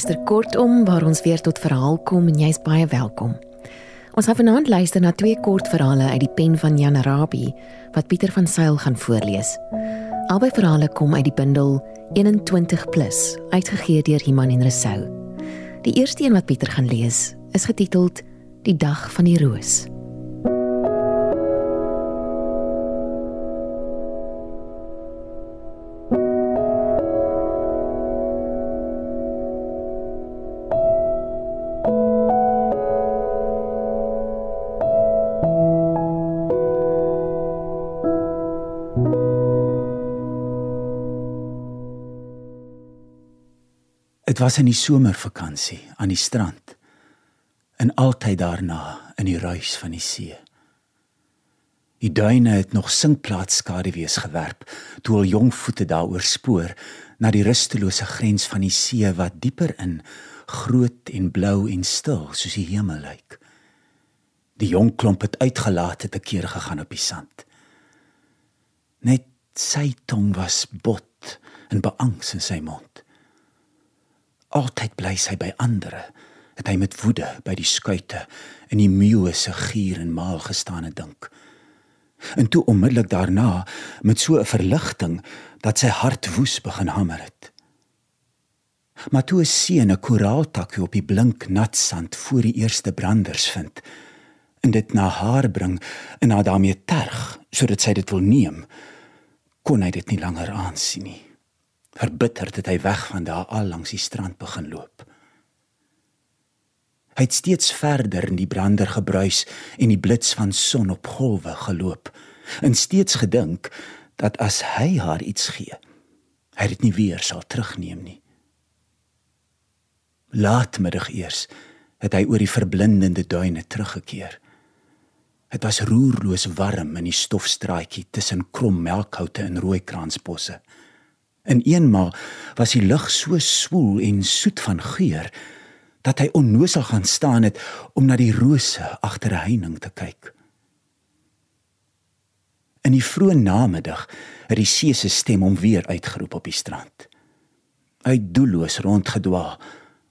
luister kortom waar ons weer tot verhaal kom en jy's baie welkom. Ons gaan vanaand luister na twee kortverhale uit die pen van Jan Rabie wat Pieter van Sail gaan voorlees. Albei verhale kom uit die bundel 21 plus, uitgegee deur Iman en Resou. Die eerste een wat Pieter gaan lees, is getiteld Die dag van die roos. Was in die somervakansie aan die strand. En altyd daarna in die ruis van die see. Die duine het nog sinkplaas skaduwees gewerp toe al jong voete daaroor spoor na die rustelose grens van die see wat dieper in groot en blou en stil soos die hemel lyk. Die jong klomp het uitgelaat het 'n keer gegaan op die sand. Net sy tong was bot en beangs in sy mond. Altyd bly sy by ander. Het hy met woede by die skuite in die meeu se gier en maal gestaan en dink. En toe onmiddellik daarna met so 'n verligting dat sy hart woes begin hamer het. Maar toe 'n seun 'n koraaltakkie op die blink nat sand voor die eerste branders vind en dit na haar bring en haar daarmee terg sodat sy dit wil neem, kon hy dit nie langer aansien nie. Verbitterd het hy weg van daar al langs die strand begin loop. Hy het steeds verder in die brander gebruis en die blits van son op golwe geloop en steeds gedink dat as hy haar iets gee, hy dit nie weer sal terugneem nie. Laatmiddag eers het hy oor die verblindende duine teruggekeer. Dit was roerloos warm in die stofstraatjie tussen krom melkhoute en rooikraansbosse. In eenmaal was die lug so swoel en soet van geur dat hy onnoosal gaan staan het om na die rose agter 'n heining te kyk. In die vroeë namiddag het die see se stem hom weer uitgeroep op die strand. Hy het doelloos rondgedwaal,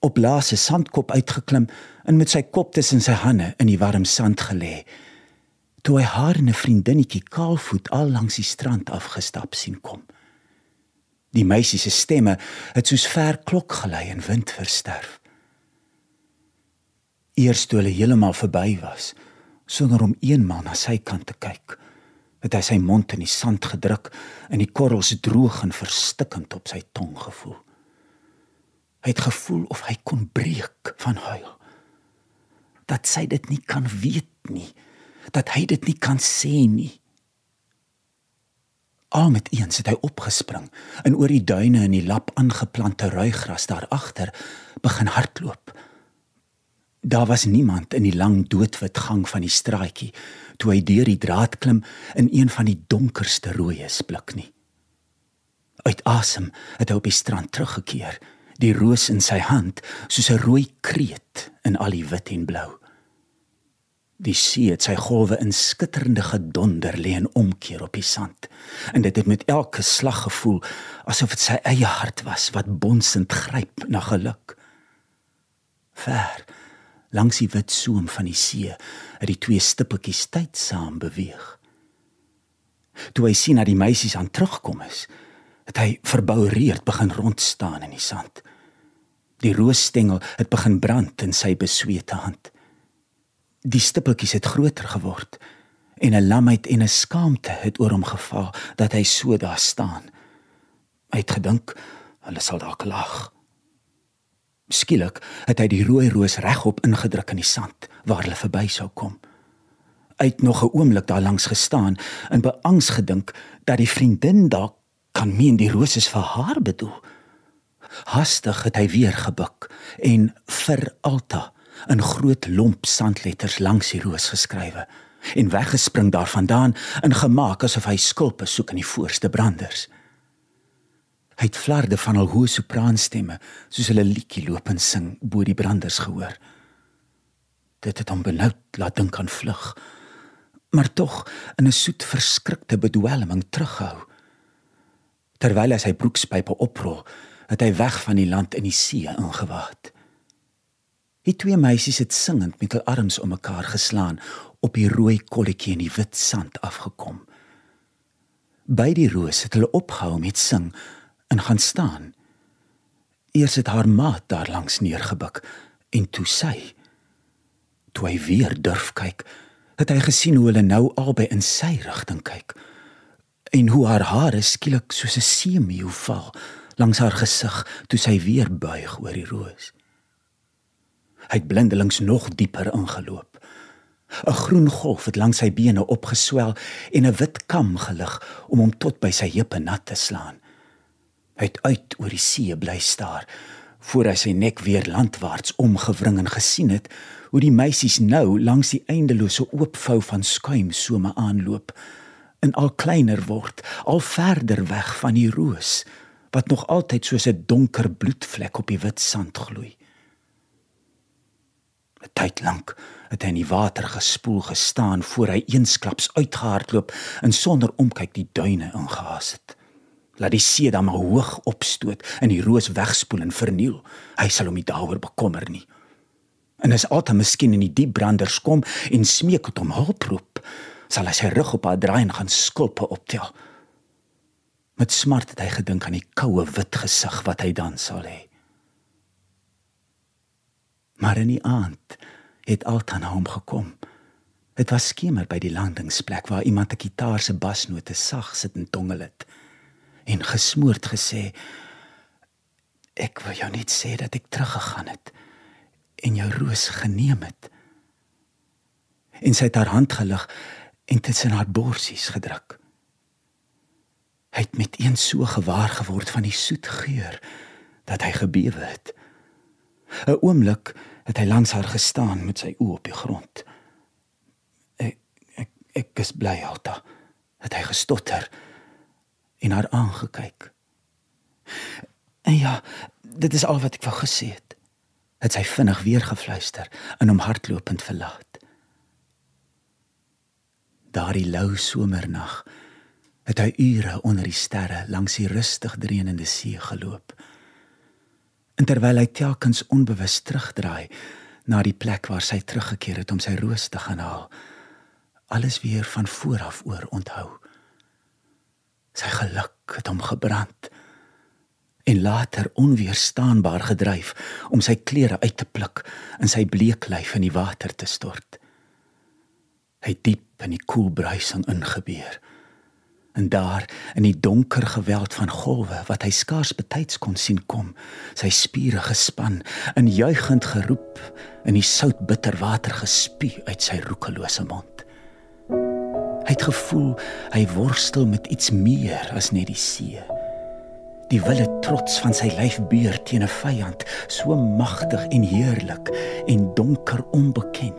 op laaste sandkop uitgeklim en met sy kop tussen sy hande in die warm sand gelê. Toe hy haar en 'n vriendinnetjie kaalvoet al langs die strand afgestap sien kom. Die meisie se stemme het soos ver klok gelei en wind versterf. Eers toe hulle heeltemal verby was, sonder om eenmal na sy kant te kyk, het hy sy mond in die sand gedruk en die korrels droog en verstikkend op sy tong gevoel. Hy het gevoel of hy kon breek van huil. Dat sy dit nie kan weet nie, dat hy dit nie kan sê nie. Al met eens het hy opgespring en oor die duine in die lap aangeplante ruigras daar agter begin hardloop. Daar was niemand in die lang doodwit gang van die straatjie toe hy deur die draad klim in een van die donkerste rooies blik nie. Uit asem het hy op die strand teruggekeer, die roos in sy hand soos 'n rooi kreet in al die wit en blou. Die see het sy golwe in skitterende gedonder lê en omkeer op die sand. En dit het met elke slag gevoel asof dit sy eie hart was wat bonsend gryp na geluk. Ver langs die wit soem van die see het die twee stippeltjies tyd saam beweeg. Toe hy sien dat die meisies aan terugkom is, het hy verboureerd begin rond staan in die sand. Die roosstengel het begin brand in sy beswete hand. Die stippeltjies het groter geword en 'n lamheid en 'n skaamte het oor hom geval dat hy so daar staan. Hy het gedink hulle sal dalk lag. Skielik het hy die rooi roos regop ingedruk in die sand waar hulle verby sou kom. Hy het nog 'n oomblik daar langs gestaan en beangs gedink dat die vriendin dalk kan meen die roos is vir haar bedoel. Hastig het hy weer gebuk en vir Alta in groot lomp sandletters langs die roos geskrywe en weggespring daarvandaan en gemaak asof hy skulpe soek in die voorste branders. Hy het flarde van al hoë sopraanstemme soos hulle liedjie loop en sing bo die branders gehoor. Dit het hom benoud laat dink aan vlug, maar tog in 'n soet verskrikte bedwelming terughou. Terwyl hy sy broekspype oprol, het hy weg van die land in die see ingewaad. Die twee meisies het singend met hul arms om mekaar geslaan op die rooi kolletjie in die wit sand afgekom. By die roos het hulle opgehou met sing en gaan staan. Eers het haar maat daar langs neergebuk en toe sy. Toe hy weer durf kyk, het hy gesien hoe hulle nou albei in sy rigting kyk en hoe haar hare skielik soos 'n seemeeu val langs haar gesig toe sy weer buig oor die roos. Hy het blindelings nog dieper ingeloop. 'n Groen golf het langs sy bene opgeswel en 'n wit kam gelig om hom tot by sy heupe nat te slaan. Hy het uit oor die see bly staar voor hy sy nek weer landwaarts omgewring en gesien het hoe die meisies nou langs die eindelose oopvou van skuim some aanloop en al kleiner word, al verder weg van die roos wat nog altyd soos 'n donker bloedvlek op die wit sand gloei. 'n Tyd lank het hy in die water gespoel gestaan voor hy eensklaps uitgehardloop en sonder omkyk die duine ingehaas het. Laat die see dan maar hoog opstoot en die roos wegspoel en verniel. Hy sal hom nie daaroor bekommer nie. En as Atta miskien in die diep branders kom en smeek het om hulp roep, sal hy sy rug op haar draai en gaan skulpe optel. Met smart het hy gedink aan die koue wit gesig wat hy dan sal hê. Maar in die aand het Altan hom gekom. Dit was skemer by die landingsplek waar iemand 'n gitaar se basnote sag sit en tongel het en gesmoord gesê ek wil jou net sê dat ek teruggegaan het en jou roos geneem het. En sy het haar hand gelig en tussen haar borsies gedruk. Hy het met een so gewaar geword van die soet geur dat hy gebewe het. 'n Oomblik het hy langs haar gestaan met sy oë op die grond. Ek ek ek is bly Alta, het hy gestotter en haar aangekyk. En ja, dit is al wat ek wou gesê het. Het sy vinnig weer gefluister en hom hardlopend verlaat. Daardie lou somernag het hy ure onder die sterre langs die rustig dreinende see geloop. En terwyl hy telkens onbewus terugdraai na die plek waar sy teruggekeer het om sy roos te gaan haal, alles weer van voor af oor onthou. Sy geluk het hom gebrand en later onweerstaanbaar gedryf om sy klere uit te pluk en sy bleek lyf in die water te stort. Hy diep in die koel bruising ingebeur en daar in die donker geweld van golwe wat hy skaars betyds kon sien kom sy spiere gespan en juigend geroep in die soutbitter water gespie uit sy roekelose mond. Hy het gevoel hy worstel met iets meer as net die see. Die wille trots van sy lyf beur teen 'n vyand so magtig en heerlik en donker onbekend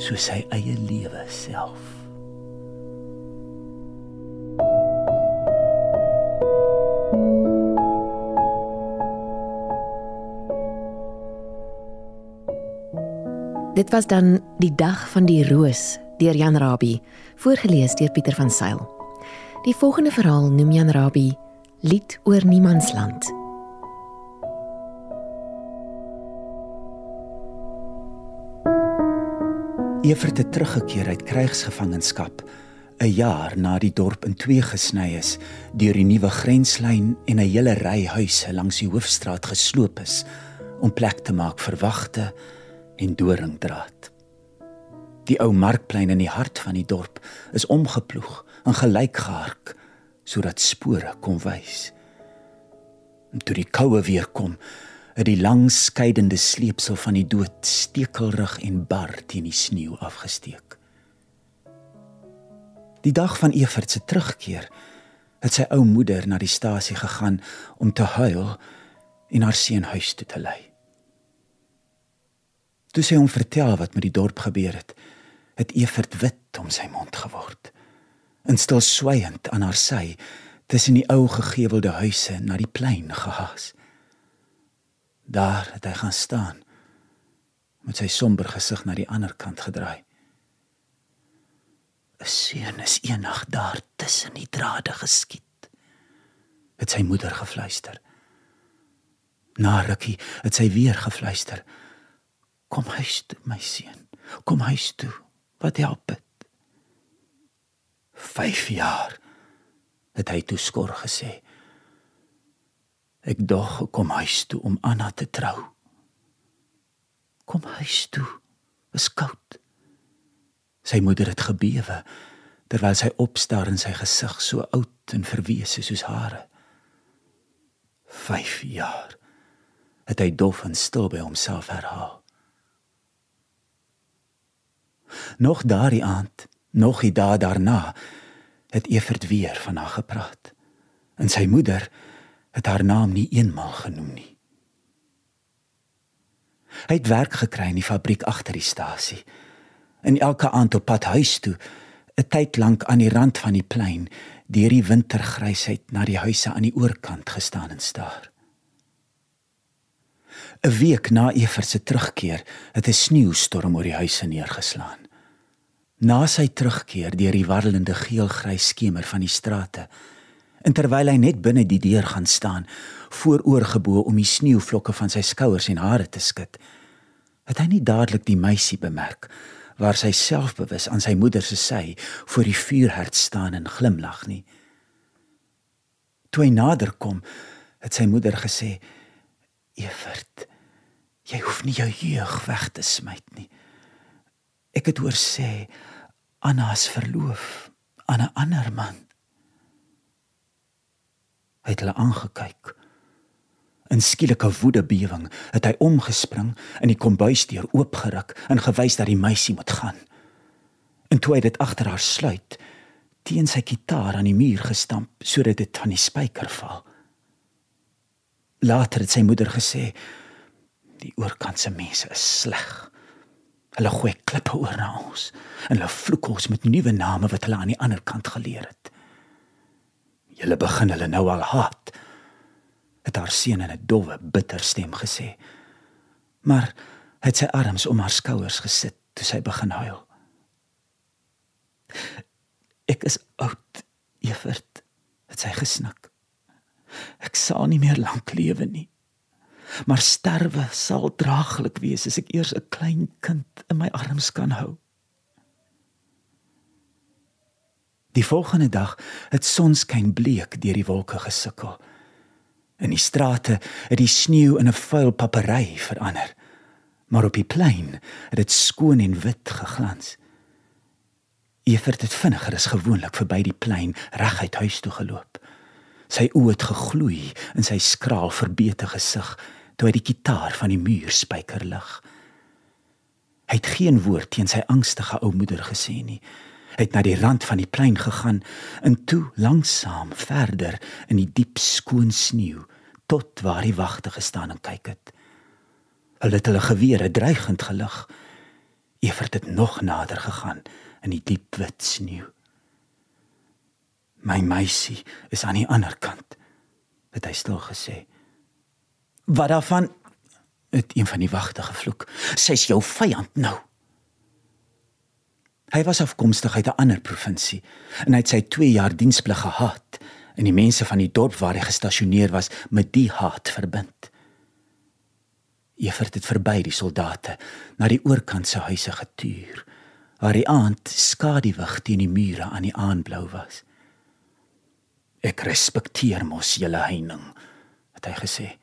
soos sy eie lewe self Dit was dan die dag van die roos deur Jan Rabie, voorgeles deur Pieter van Sail. Die volgende verhaal noem Jan Rabie Lied oor niemandsland. Evert het teruggekeer uit krygsgevangenskap 'n jaar na die dorp in twee gesny is deur die nuwe grenslyn en 'n hele ry huise langs die hoofstraat gesloop is om plek te maak vir wagte en doringdraad. Die ou markplein in die hart van die dorp is omgeploeg en gelyk gehark sodat spore kon wys. En toe die koue weer kom, het die lang skeidende sleepsel van die dood stekelrig en bar teen die sneeu afgesteek. Die dag van Evert se terugkeer, het sy ou moeder na die stasie gegaan om te huil en haar seun huis toe te lei. Toe sy hom vertel wat met die dorp gebeur het, het Evert wit om sy mond geword. En stil swygend aan haar sy tussen die ou gegewelde huise na die plein gehaas. Daar het hy gaan staan met sy somber gesig na die ander kant gedraai. 'n Seun is eendag daar tussen die drade geskiet, het sy moeder gefluister. Na rukkie het sy weer gefluister. Kom huis toe, my seun. Kom huis toe. Wat help dit? 5 jaar het hy toe skor gesê. Ek dog kom huis toe om Anna te trou. Kom huis toe. Is koud. Sy moeder het gebewe terwyl sy opstaar in sy gesig so oud en verwese soos hare. 5 jaar het hy dof en stil by homself herhaal. Nog daardie aand, nog die dae daarna, het Evert weer van haar gepraat. En sy moeder het haar naam nie eenmal genoem nie. Hy het werk gekry in die fabriek agter die stasie. En elke aand op pad huis toe, 'n tyd lank aan die rand van die plein, deur die wintergrysheid na die huise aan die oorkant gestaan en staar. 'n Week na Evert se terugkeer, het 'n sneeustorm oor die huise neergeslaan. Na sy terugkeer deur die warrelende geel-grys skemer van die strate, en terwyl hy net binne die deur gaan staan, vooroorgebo om die sneeuvlokke van sy skouers en hare te skud, het hy nie dadelik die meisie bemerk waar sy selfbewus aan sy moeder se sy voor die vuurherd staan en glimlag nie. Toe hy nader kom, het sy moeder gesê: "Evert, jy hoef nie jou jeug weg te smyt nie. Ek het hoor sê Anna is verloof aan 'n ander man." Hy het hulle aangekyk. In skielike woedebewing het hy omgespring en die kombuisdeur oopgeruk en gewys dat die meisie moet gaan. En toe hy dit agter haar sluit, teen sy kitaar aan die muur gestamp sodat dit van die spyker val. Later het sy moeder gesê: "Die oorkantse mense is sleg. Hulle gooi klippe oor na ons en hulle vloek ons met nuwe name wat hulle aan die ander kant geleer het." Julle begin hulle nou al haat. Het haar seun in 'n dowwe, bitter stem gesê. Maar het sy arms om haar skouers gesit toe sy begin huil. Ek is oud, Evert, het sy gesnik. Ek sal nie meer lank lewe nie. Maar sterwe sal draaglik wees as ek eers 'n klein kind in my arms kan hou. Die volgende dag het sonskyn bleek deur die wolke gesukkel. In die strate het die sneeu in 'n vuil papery verander. Maar op die plein het dit skoon en wit geglans. Evert het vinniger as gewoonlik verby die plein reguit huis toe geloop. Sy oë het gegloei in sy skraal verbeete gesig toe hy die kitaar van die muur spyker lig. Hy het geen woord teen sy angstige ou moeder gesê nie het na die rand van die plein gegaan en toe langsaam verder in die diep skoon sneeu tot waar die wagte gestaan en kyk het. Hulle het hulle gewere dreigend gelig. Evert het nog nader gegaan in die diep wit sneeu. My meisie is aan die ander kant, het hy stil gesê. Wat daarvan het een van die wagte gevloek. Sy's jou vyand nou. Hy was afkomstig uit 'n ander provinsie en hy het sy 2 jaar diensplig gehad en die mense van die dorp waar hy gestasioneer was met die haat verbind. Evert het verby die soldate na die oorkant se huise getuur waar die aand skaduwig teen die mure aan die aanblou was. Ek respekteer mos julle heining, het hy gesê.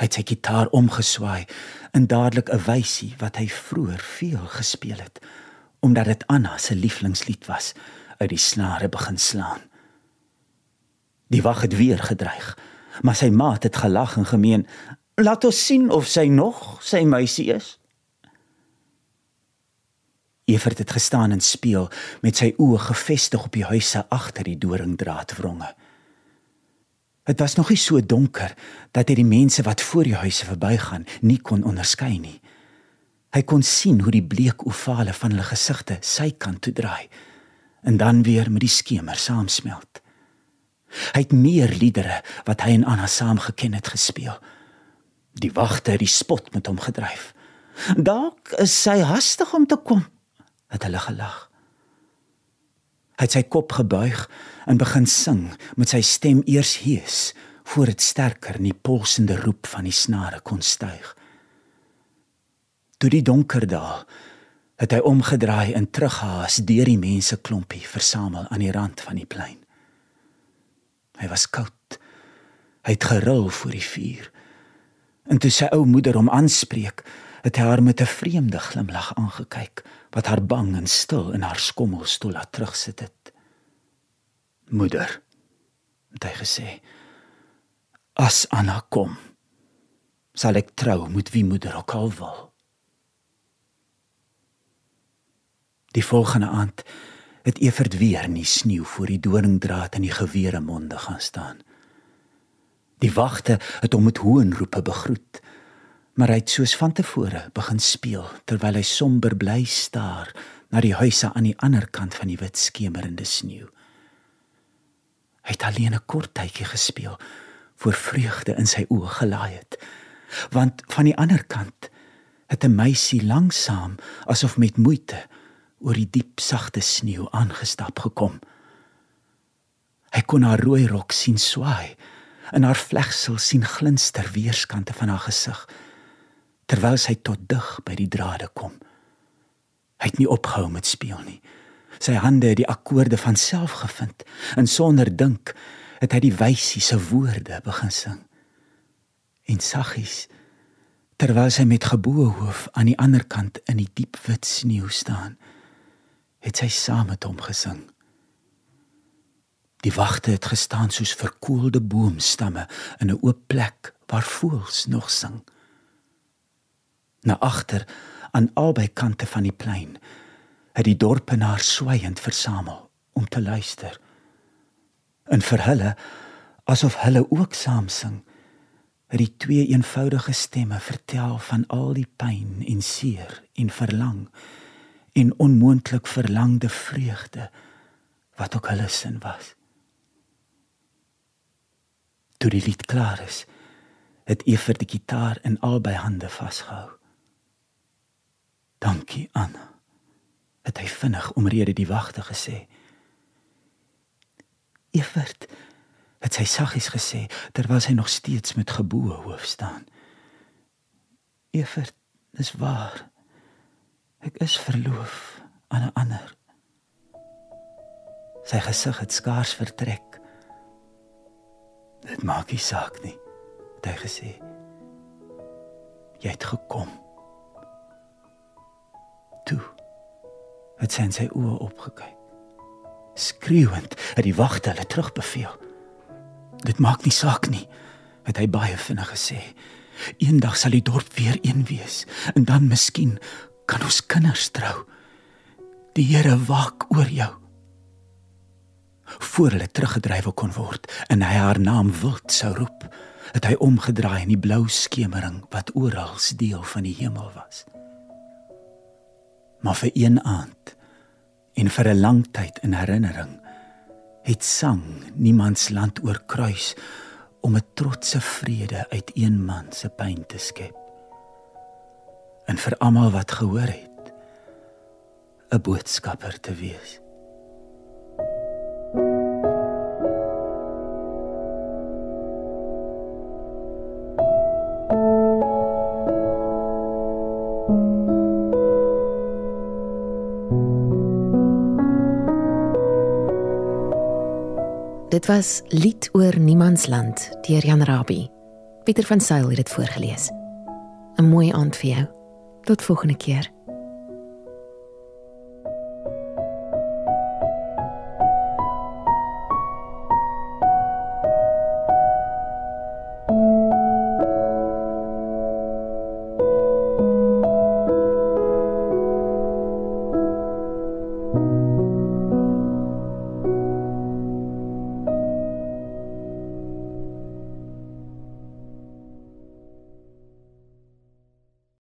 Hy het sy gitaar omgeswaai en dadelik 'n wysie wat hy vroeër veel gespeel het, omdat dit Anna se lieflingslied was, uit die snare begin slaan. Die wag het weer gedreig, maar sy maat het gelag en gemeen, "Laat ons sien of sy nog sy meisie is." Evert het gestaan en speel met sy oë gefestig op die huise agter die doringdraadwronge. Dit was nog nie so donker dat hy die mense wat voor die huise verbygaan nie kon onderskei nie. Hy kon sien hoe die bleek ovale van hulle gesigte sy kant toe draai en dan weer met die skemer saamsmelt. Hy het meer liedere wat hy en Anna saam geken het gespeel. Die wagte het die spot met hom gedryf. Dalk is sy hastig om te kom, het hulle gelag. Hy het sy kop gebuig en begin sing met sy stem eers hees voor dit sterker in die polsende roep van die snare kon styg. Toe die donker daal, het hy omgedraai en teruggehaas deur die mense klompie versamel aan die rand van die plein. Hy was koud. Hy het gerul voor die vuur. En toe sy ou moeder hom aanspreek, het hy haar met 'n vreemde glimlag aangekyk wat haar bang en stil in haar skommelstoel laat terugsit het. Moeder, het hy gesê, as Anna kom, sal ek trou met wie moeder ook al wil. Die volgende aand het Evert weer in die sneeu voor die doringdraad in die gewere monde gaan staan. Die wagte het hom met hoenroepe begroet, maar hy het soos van tevore begin speel terwyl hy somber bly staar na die huise aan die ander kant van die wit skemerende sneeu. Hy het alleen 'n kort tydjie gespeel voor vreugde in sy oë gelaai het, want van die ander kant het 'n meisie langsam asof met moeite oor die diep sagte sneeu aangestap gekom. Hy kon haar rooi rok sien swaai en haar vlegsel sien glinster weerskante van haar gesig terwyl sy tot dig by die drade kom. Hy het nie opgehou met speel nie. Sy hande het die akkoorde van self gevind en sonder dink het hy die wysie se woorde begin sing. En saggies terwyl sy met geboë hoof aan die ander kant in die diep wit sneeu staan, het sy saam met hom gesing. Die wagte het gestaan soos verkoelde boomstamme in 'n oop plek waar voëls nog sing. Na agter aan albei kante van die plein het die dorpenaar swaiend versamel om te luister. En vir hulle asof hulle ook saam sing, het die twee eenvoudige stemme vertel van al die pyn en seer en verlang en onmoontlik verlangde vreugde wat ook hulle sin was. Toe die lied klaar is, het Eva die gitaar in albei hande vasgehou. Dankie Anna. Het hy vinnig omrede die wagte gesê. Evert het sy saggies gesê terwyl hy nog steeds met geboue hoof staan. Evert, dis waar. Ek is verloof aan 'n ander. Sy gesig het skaars vertrek. Dit maak nie saak nie, het hy gesê. Jy het gekom. Toe het sy sy oë opgekyk. Skreeuend het die wagte hulle terugbeveel. Dit maak nie saak nie, het hy baie vinnig gesê. Eendag sal die dorp weer een wees en dan miskien kan ons kinders trou. Die Here waak oor jou. Voor hulle teruggedryf kon word en hy haar naam wild sou roep, het hy omgedraai in die blou skemering wat oral deel van die hemel was. Maar vir een aand en vir 'n lang tyd in herinnering het sang niemands land oorkruis om 'n trotse vrede uit een man se pyn te skep en vir almal wat gehoor het 'n boodskapper te wees. Dit was Lied oor Niemandsland deur Jan Rabie. Pieter van Sail het dit voorgeles. 'n Mooi aand vir jou. Tot volgende keer.